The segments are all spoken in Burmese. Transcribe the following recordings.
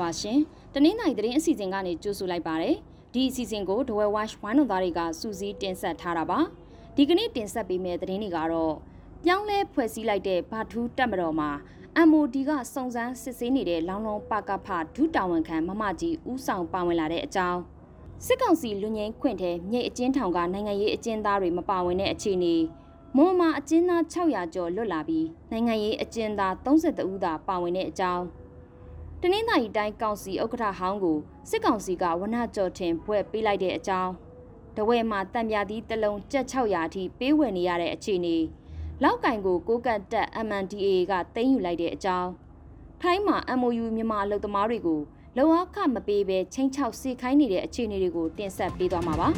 ပါရှင်။တနင်္လာရီသတင်းအစီအစဉ်ကနေကြိုဆိုလိုက်ပါရစေ။ဒီအစီအစဉ်ကိုဒဝဲဝက်ဝိုင်းတော်သားတွေကစူးစီးတင်ဆက်ထားတာပါ။ဒီကနေ့တင်ဆက်ပေးမယ့်သတင်းတွေကတော့ပြောင်းလဲဖွဲ့စည်းလိုက်တဲ့ဘာထူးတက်မတော်မှာ MOD ကစုံစမ်းစစ်ဆေးနေတဲ့လောင်လုံးပကဖဒုတာဝန်ခံမမကြီးဦးဆောင်ပါဝင်လာတဲ့အကြောင်းစစ်ကောင်စီလူငင်းခွင့်ထဲမြိတ်အကျဉ်းထောင်ကနိုင်ငံရေးအကျဉ်းသားတွေမပါဝင်တဲ့အခြေအနေမွန်မာအကျဉ်းသား600ကျော်လွတ်လာပြီးနိုင်ငံရေးအကျဉ်းသား32ဦးသာပါဝင်တဲ့အကြောင်း တနင်္သာရီတိုင်းကောင်စီဥက္ကဋ္ဌဟောင်းကိုစစ်ကောင်စီကဝနကြော်ထင်ဘွဲ့ပေးလိုက်တဲ့အကြောင်းတဝဲမှာတံပြာသီးတစ်လုံးကြက်600အထိပေးဝယ်နေရတဲ့အခြေအနေလောက်ကင်ကိုကိုကတ်တက် MNDAA ကတင်းယူလိုက်တဲ့အကြောင်းထိုင်းမှာ MOU မြန်မာအလုပ်သမားတွေကိုလုံအခမပေးဘဲချင်းချောက်စေခိုင်းနေတဲ့အခြေအနေတွေကိုတင်ဆက်ပေးသွားမှာပါ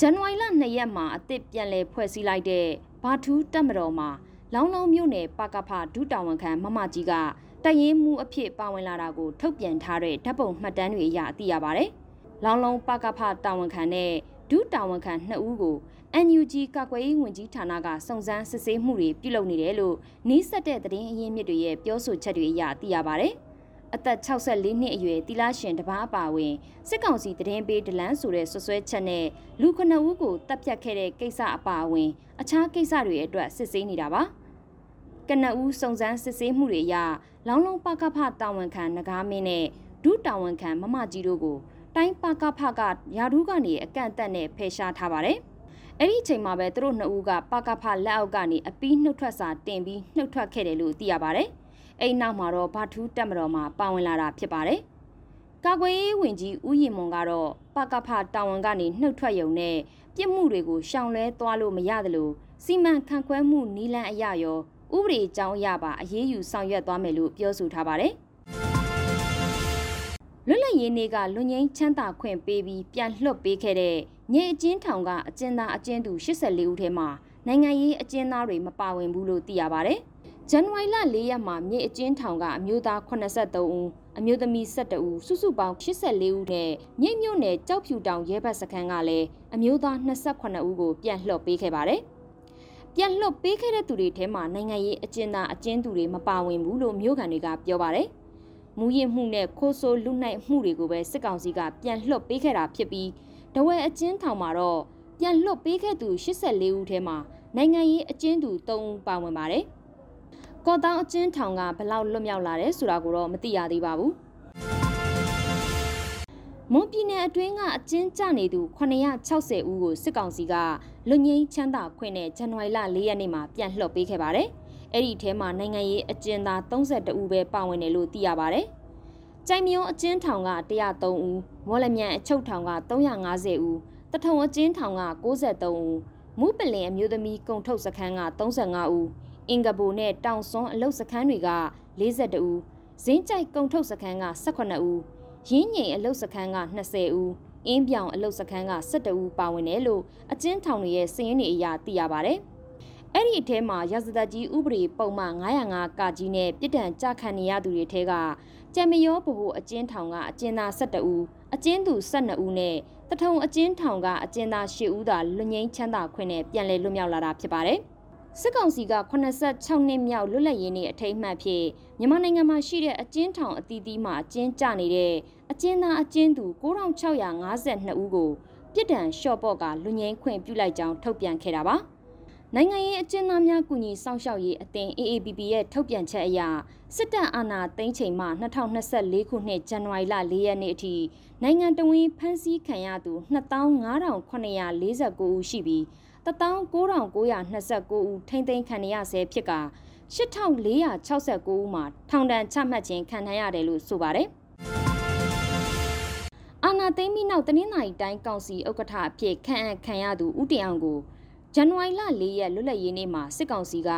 ဇန်နဝါရီလ2ရက်မှာအသစ်ပြန်လည်ဖွဲ့စည်းလိုက်တဲ့ဘာထူးတက်မတော်မှာ လောင်းလုံးမြို့နယ်ပကဖဒုတာဝန်ခံမမကြီးကတရင်မှုအဖြစ်ပါဝင်လာတာကိုထုတ်ပြန်ထားတဲ့ဓာတ်ပုံမှတ်တမ်းတွေအရသိရပါတယ်။လောင်းလုံးပကဖတာဝန်ခံနဲ့ဒုတာဝန်ခံ2ဦးကို NUG ကာကွယ်ရေးဝန်ကြီးဌာနကစုံစမ်းစစ်ဆေးမှုတွေပြုလုပ်နေတယ်လို့နီးစပ်တဲ့သတင်းအရင်းမြစ်တွေရဲ့ပြောဆိုချက်တွေအရသိရပါဗျ။အသက်64နှစ်အရွယ်တီလာရှင်တပားအပါဝင်စစ်ကောင်စီသတင်းပေးဒလန်းဆိုတဲ့ဆွဆွဲချက်နဲ့လူခဏဦးကိုတပ်ဖြတ်ခဲ့တဲ့ကိစ္စအပါအဝင် အခြားကိစ္စတွေအတွက်စစ်ဆေးနေတာပါ။ ကနဦးစုံစမ်းစစ်ဆေးမှုတွေအရလောင်းလုံးပကဖတာဝန်ခံနဂါမင်းနဲ့ဒုတာဝန်ခံမမကြီးတို့ကိုတိုင်းပကဖကရာထူးကနေအကန့်အသတ်နဲ့ဖယ်ရှားထားပါတယ်။အဲ့ဒီအချိန်မှာပဲသူတို့နှစ်ဦးကပကဖလက်အောက်ကနေအပီးနှုတ်ထွက်စာတင်ပြီးနှုတ်ထွက်ခဲ့တယ်လို့သိရပါတယ်။အဲ့နောက်မှာတော့ဘာထူးတက်မတော်မှာပါဝင်လာတာဖြစ်ပါတယ်။ကာကွယ်ရေးဝန်ကြီးဦးရင်မွန်ကတော့ပကဖတာဝန်ကနေနှုတ်ထွက်ရုံနဲ့ပြစ်မှုတွေကိုရှောင်လဲသွားလို့မရသလိုစီမံခန့်ခွဲမှုနီလန်းအရရော ဥပဒေအကြောင်းအရပါအရေးယူဆောင်ရွက်သွားမယ်လို့ပြောဆိုထားပါတယ်။လွတ်လပ်ရေးနေ့ကလွန်ငင်းချမ်းသာခွင့်ပေးပြီးပြန်လွှတ်ပေးခဲ့တဲ့ညအကျဉ်းထောင်ကအကျဉ်းသားအကျဉ်းသူ84ဦးထဲမှာနိုင်ငံရေးအကျဉ်းသားတွေမပါဝင်ဘူးလို့သိရပါဗျ။ဇန်နဝါရီလ4ရက်မှာမြေအကျဉ်းထောင်ကအမျိုးသား83ဦးအမျိုးသမီး12ဦးစုစုပေါင်း84ဦးနဲ့မြိတ်မြို့နယ်ကြောက်ဖြူတောင်ရဲဘက်စခန်းကလည်းအမျိုးသား28ဦးကိုပြန်လွှတ်ပေးခဲ့ပါတယ်။ ပြန်လွှတ်ပေးခဲ့တဲ့သူတွေထဲမှာနိုင်ငံရေးအကျဉ်းသားအကျဉ်းသူတွေမပါဝင်ဘူးလို့မြို့ခံတွေကပြောပါတယ်။မူရင်မှုနဲ့ခိုးဆိုးလူနိုင်မှုတွေကိုပဲစစ်ကောင်စီကပြန်လွှတ်ပေးခဲ့တာဖြစ်ပြီးတဝဲအကျဉ်းထောင်မှာတော့ပြန်လွှတ်ပေးခဲ့သူ84ဦးထဲမှာနိုင်ငံရေးအကျဉ်းသူ3ဦးပါဝင်ပါတယ်။ကော့တောင်အကျဉ်းထောင်ကဘလောက်လွတ်မြောက်လာတယ်ဆိုတာကိုတော့မသိရသေးပါဘူး။မွန်ပြည်နယ်အတွင်းကအကျဉ်းကျနေသူ960ဦးကိုစစ်ကောင်စီက လွတ်ငင်းချမ်းသာခွင့်နဲ့ဇန်နဝါရီလ4ရက်နေ့မှာပြန်လွှတ်ပေးခဲ့ပါတယ်။အဲ့ဒီထဲမှာနိုင်ငံရေးအကျဉ်းသား32ဦးပဲပါဝင်တယ်လို့သိရပါဗျ။ကြိုင်မြုံအကျဉ်းထောင်က103ဦး၊မော်လမြိုင်အချုပ်ထောင်က350ဦး၊တထုံအကျဉ်းထောင်က63ဦး၊မူပလင်အမျိုးသမီးကုံထုတ်စခန်းက35ဦး၊အင်္ဂဘူနဲ့တောင်စွန်းအလုတ်စခန်းတွေက42ဦး၊ဇင်းကြိုက်ကုံထုတ်စခန်းက18ဦး၊ရင်းငိမ်အလုတ်စခန်းက20ဦး အင်းပြောင်အလုတ်စခန်းက17ဦးပါဝင်တယ်လို့အကျဉ်းထောင်တွေရဲ့စာရင်းတွေအရသိရပါဗျ။အဲ့ဒီအထဲမှာရာဇသက်ကြီးဥပဒေပုံမှန်905ကကြီးနဲ့ပြည်တံကြခံနေရသူတွေထဲကကြံမရောဗဟိုအကျဉ်းထောင်ကအကျဉ်းသား12ဦးအကျဉ်းသူ12ဦးနဲ့တထုံအကျဉ်းထောင်ကအကျဉ်းသား10ဦးသာလွတ်ငင်းချမ်းသာခွင့်နဲ့ပြန်လည်လွတ်မြောက်လာတာဖြစ်ပါတယ် စစ်ကောင်စီက86နှစ်မြောက်လွတ်လပ်ရေးနေ့အထိမ်းအမှတ်ဖြစ်မြန်မာနိုင်ငံမှာရှိတဲ့အကျဉ်းထောင်အသီးသီးမှာအကျဉ်းကျနေတဲ့အကျဉ်းသားအကျဉ်းသူ9652ဦးကိုပြစ်ဒဏ်လျှော့ပေါ့ကလူငင်းခွင့်ပြုလိုက်ကြောင်းထုတ်ပြန်ခဲ့တာပါ။နိုင်ငံရေးအကျဉ်းသားများကူညီစောင့်ရှောက်ရေးအသင်း AAPP ရဲ့ထုတ်ပြန်ချက်အရစစ်တပ်အာဏာသိမ်းချိန်မှ2024ခုနှစ်ဇန်နဝါရီလ4ရက်နေ့အထိနိုင်ငံတော်ဝင်ဖမ်းဆီးခံရသူ25,949ဦးရှိပြီး 19,929ဦးထိမ့်သိမ်းခံရဆဲဖြစ်က8,469ဦးမှာထောင်ဒဏ်ချမှတ်ခြင်းခံရရတယ်လို့ဆိုပါတယ်။အာနာသိမ်းပြီးနောက်တနင်္လာရီတိုင်းကောင်စီဥက္ကဋ္ဌအဖြစ်ခန့်အပ်ခံရသူဦးတင်အောင်ကိုဇန်နဝါရီလ၄ရက်လွတ်လပ်ရေးနေ့မှာစစ်ကောင်စီက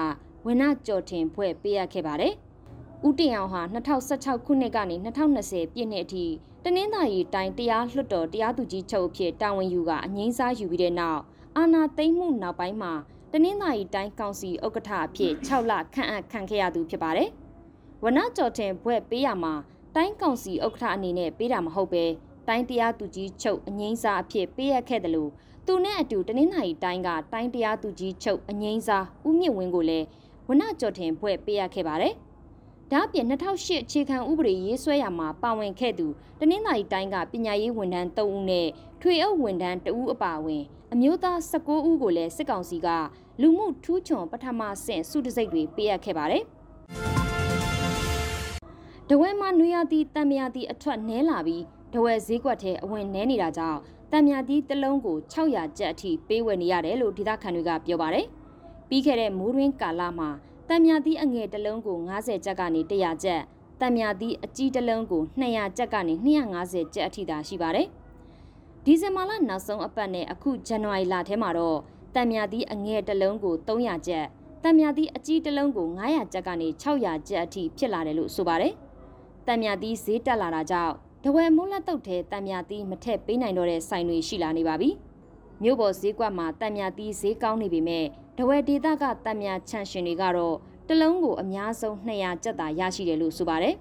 ဝန်နကြော်တင်ဖွဲ့ပေးရခဲ့ပါတယ်။ဦးတင်အောင်ဟာ2016ခုနှစ်ကနေ2020ပြည့်နှစ်အထိတနင်္သာရီတိုင်းတရားလွှတ်တော်တရားသူကြီးချုပ်အဖြစ်တာဝန်ယူကအငိမ့်စားယူပြီးတဲ့နောက် အာဏာသိမ်းမှုနောက်ပိုင်းမှာတနင်္သာရီတိုင်းကောင်စီဥက္ကဋ္ဌအဖြစ်6လခန့်အပ်ခံခဲ့ရသူဖြစ်ပါတယ်။ဝနကြော်တင်ဖွဲ့ပေးရမှာတိုင်းကောင်စီဥက္ကဋ္ဌအနေနဲ့ပေးတာမဟုတ်ပဲတိုင်းတရားသူကြီးချုပ်အငိမ့်စားအဖြစ်ပေးရခဲ့တယ်လို့သူနဲ့အတူတနင်္သာရီတိုင်းကတိုင်းတရားသူကြီးချုပ်အငိမ့်စားဦးမြင့်ဝင်းကိုလည်းဝနကျော်ထင်ဘွဲ့ပေးရခဲ့ပါတယ်။ ဒါ့အပြင်2008အခြေခံဥပဒေရေးဆွဲရာမှာပါဝင်ခဲ့သူတနင်္သာရီတိုင်းကပညာရေးဝန်ထမ်း3ဦးနဲ့ထွေအုပ်ဝန်ထမ်း2ဦးအပါအဝင် အမျိုးသား19ဦးကိုလည်းစစ်ကောင်စီကလူမှုထူးချွန်ပထမဆင့်စုတစိတ်တွေပေးအပ်ခဲ့ပါတယ်။တဝဲမှာနွေရသည့်တံမြာသည့်အထွက်နဲလာပြီးတဝဲဈေးကွက်ထဲအဝင်နဲနေတာကြောင့်တံမြာသည့်တစ်လုံးကို600ကျပ်အထိပေးဝယ်နေရတယ်လို့ဒေသခံတွေကပြောပါတယ်။ပြီးခဲ့တဲ့မိုးရင်းကာလမှာ တံမြာသည့်အငယ်တစ်လုံးကို90ကျပ်ကနေ100ကျပ်တံမြာသည့်အကြီးတစ်လုံးကို200ကျပ်ကနေ250ကျပ်အထိသာရှိပါတယ်။ဒီဇင်ဘာလနောက်ဆုံးအပတ်နဲ့အခုဇန်နဝါရီလထဲမှာတော့တံမြာသည့်အငယ်တစ်လုံးကို300ကျပ်တံမြာသည့်အကြီးတစ်လုံးကို900ကျပ်ကနေ600ကျပ်အထိဖြစ်လာတယ်လို့ဆိုပါတယ်။တံမြာသည့်ဈေးတက်လာတာကြောင့်တဝဲမိုးလက်တုတ်ထဲတံမြာသီးမထက်ပေးနိုင်တော့တဲ့ဆိုင်တွေရှိလာနေပါပြီ။ မြို့ပေါ်ဈေးကွက်မှာတံမြာသီးဈေးကောင်းနေပေမဲ့တဝဲဒေသကတံမြာချန်ရှင်တွေကတော့တလုံးကိုအများဆုံး200ကျပ်သာရရှိတယ်လို့ဆိုပါတယ်။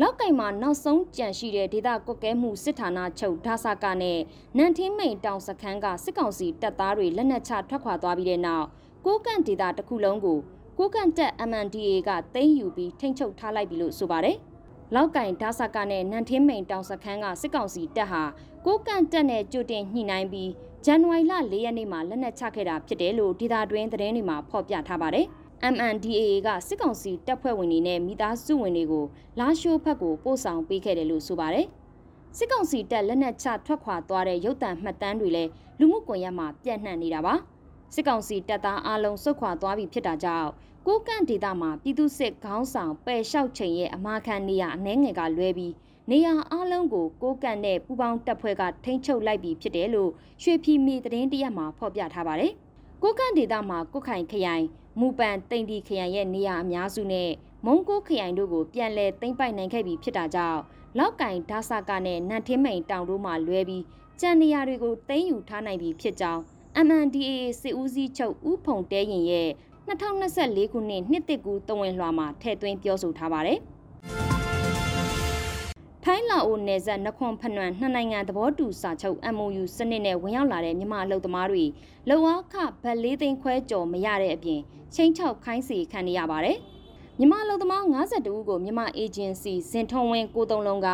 လောက်ကင်မှာနောက်ဆုံးကြန့်ရှိတဲ့ဒေသကွက်ကဲမှုစစ်ဌာနချုပ်ဒါဆာကနဲ့နန်ထင်းမိန်တောင်စခန်းကစစ်ကောင်စီတပ်သားတွေလက်နက်ချထွက်ခွာသွားပြီးတဲ့နောက်ကိုကန့်ဒေသတစ်ခုလုံးကိုကိုကန့်တက် MNDA ကသိမ်းယူပြီးထိန်းချုပ်ထားလိုက်ပြီလို့ဆိုပါတယ်။ လောက်ကင်ဒါဆာကနဲ့နန်ထင်းမိန်တောင်စခန်းကစစ်ကောင်စီတပ်ဟာကိုကန့်တက်နဲ့ကြိုတင်ညှိနှိုင်းပြီးဇန်နဝါရီလ၄ရက်နေ့မှာလက်နက်ချခဲ့တာဖြစ်တယ်လို့ဒေသတွင်းသတင်းတွေမှာဖော်ပြထားပါတယ်။ MNDAA ကစစ်ကောင်စီတပ်ဖွဲ့ဝင်တွေနဲ့မိသားစုဝင်တွေကိုလာရှိုးဘက်ကိုပို့ဆောင်ပေးခဲ့တယ်လို့ဆိုပါတယ်။စစ်ကောင်စီတပ်လက်နက်ချထွက်ခွာသွားတဲ့ရုပ်တံမှတ်တမ်းတွေလည်းလူမှုကွန်ရက်မှာပြန့်နှံ့နေတာပါ။စစ်ကောင်စီတပ်သားအလုံးစုခွာသွားပြီဖြစ်တာကြောင့် ကိုကန့်ဒေသမှာပြည်သူစစ်ခေါင်းဆောင်ပယ်လျှောက်ချိန်ရဲ့အမာခံနေရအနှဲငယ်ကလွဲပြီးနေရအလုံးကိုကိုကန့်နဲ့ပူပေါင်းတပ်ဖွဲ့ကထိန်းချုပ်လိုက်ပြီးဖြစ်တယ်လို့ရွှေဖြီမီသတင်းတရက်မှာဖော်ပြထားပါတယ်။ကိုကန့်ဒေသမှာကုတ်ခိုင်ခရိုင်မူပန်တိန်တီခရိုင်ရဲ့နေရအများစုနဲ့မုံကိုခရိုင်တို့ကိုပြန်လည်သိမ်းပိုက်နိုင်ခဲ့ပြီးဖြစ်တာကြောင့်လောက်ကင်ဒါဆာကနဲ့နန်ထင်းမိန်တောင်တို့မှလွဲပြီးကြံနေရတွေကိုသိမ်းယူထားနိုင်ပြီဖြစ်ကြောင်း MNDAA စစ်ဦးစီးချုပ်ဦးဖုံတဲရင်ရဲ့ 2024ခုနှစ်နှစ်တစ်ကူတဝင်လွှာမှာထည့်သွင်းပြောဆိုထားပါတယ်။ထိုင်းလာအိုနယ်စပ်နခွန်ဖနွမ်နှစ်နိုင်ငံသဘောတူစာချုပ် MOU စနစ်နဲ့ဝင်ရောက်လာတဲ့မြန်မာအလုပ်သမားတွေလုံအားခဗတ်လေးသိန်းခွဲကျော်မရတဲ့အပြင်ချင်းချောက်ခိုင်းစီခံနေရပါတယ်။မြန်မာအလုပ်သမား52ဦးကိုမြန်မာအေဂျင်စီဇင်ထုံဝင်းကိုတုံးလုံးက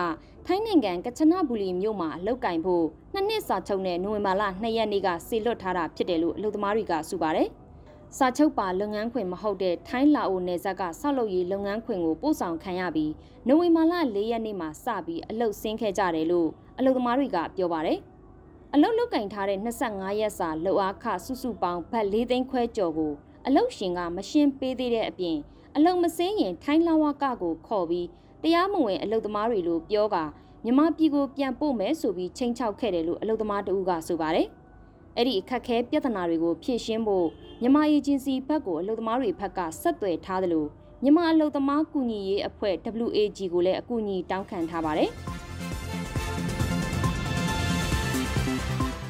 ထိုင်းနိုင်ငံကချနဘူလီမြို့မှာအလုပ်ကင်ဖို့နှစ်နှစ်စာချုပ်နဲ့နိုဝင်ဘာလ2ရက်နေ့ကစေလွတ်ထားတာဖြစ်တယ်လို့အလုပ်သမားတွေကဆိုပါတယ်။ စာချုပ်ပါလုပ်ငန်းခွင်မဟုတ်တဲ့ထိုင်းလာအိုနယ်စပ်ကဆောက်လုပ်ရေးလုပ်ငန်းခွင်ကိုပို့ဆောင်ခံရပြီးနိုဝင်ဘာလ၄ရက်နေ့မှာစပြီးအလုပ်ဆင်းခဲ့ကြတယ်လို့အလုပ်သမားတွေကပြောပါတယ်။အလုပ်လုပ်ကင်ထားတဲ့25ရက်စာလုပ်အားခစုစုပေါင်းဘတ်၄သိန်းခွဲကျော်ကိုအလုပ်ရှင်ကမရှင်းပေးသေးတဲ့အပြင်အလုပ်မစင်းရင်ထိုင်းလာဝကကိုခေါ်ပြီးတရားမဝင်အလုပ်သမားတွေလိုပြောကမြမပြည်ကိုပြန်ပို့မယ်ဆိုပြီးချိန်ချောက်ခဲ့တယ်လို့အလုပ်သမားတဦးကဆိုပါတယ်။ အဲ့ဒီအခက်ခဲပြဿနာတွေကိုဖြေရှင်းဖို့မြန်မာအေဂျင်စီဘက်ကိုအလုပ်သမားတွေဘက်ကဆက်သွယ်ထားတယ်လို့မြန်မာအလုပ်သမားကူညီရေးအဖွဲ့ WAG ကိုလည်းအကူအညီတောင်းခံထားပါတယ်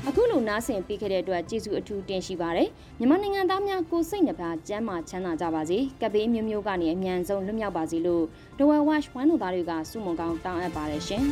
အခုလိုနားဆင်ပေးခဲ့တဲ့အတွက်ကျေးဇူးအထူးတင်ရှိပါတယ်မြန်မာနိုင်ငံသားများကိုစိတ်နှပါကျမ်းမာချမ်းသာကြပါစေကပ်ဘေးမျိုးမျိုးကနေအမြန်ဆုံးလွတ်မြောက်ပါစေလို့ဒဝဲဝက်ဝမ်တို့သားတွေကစုမုံကောင်းတောင်းအပ်ပါတယ်ရှင်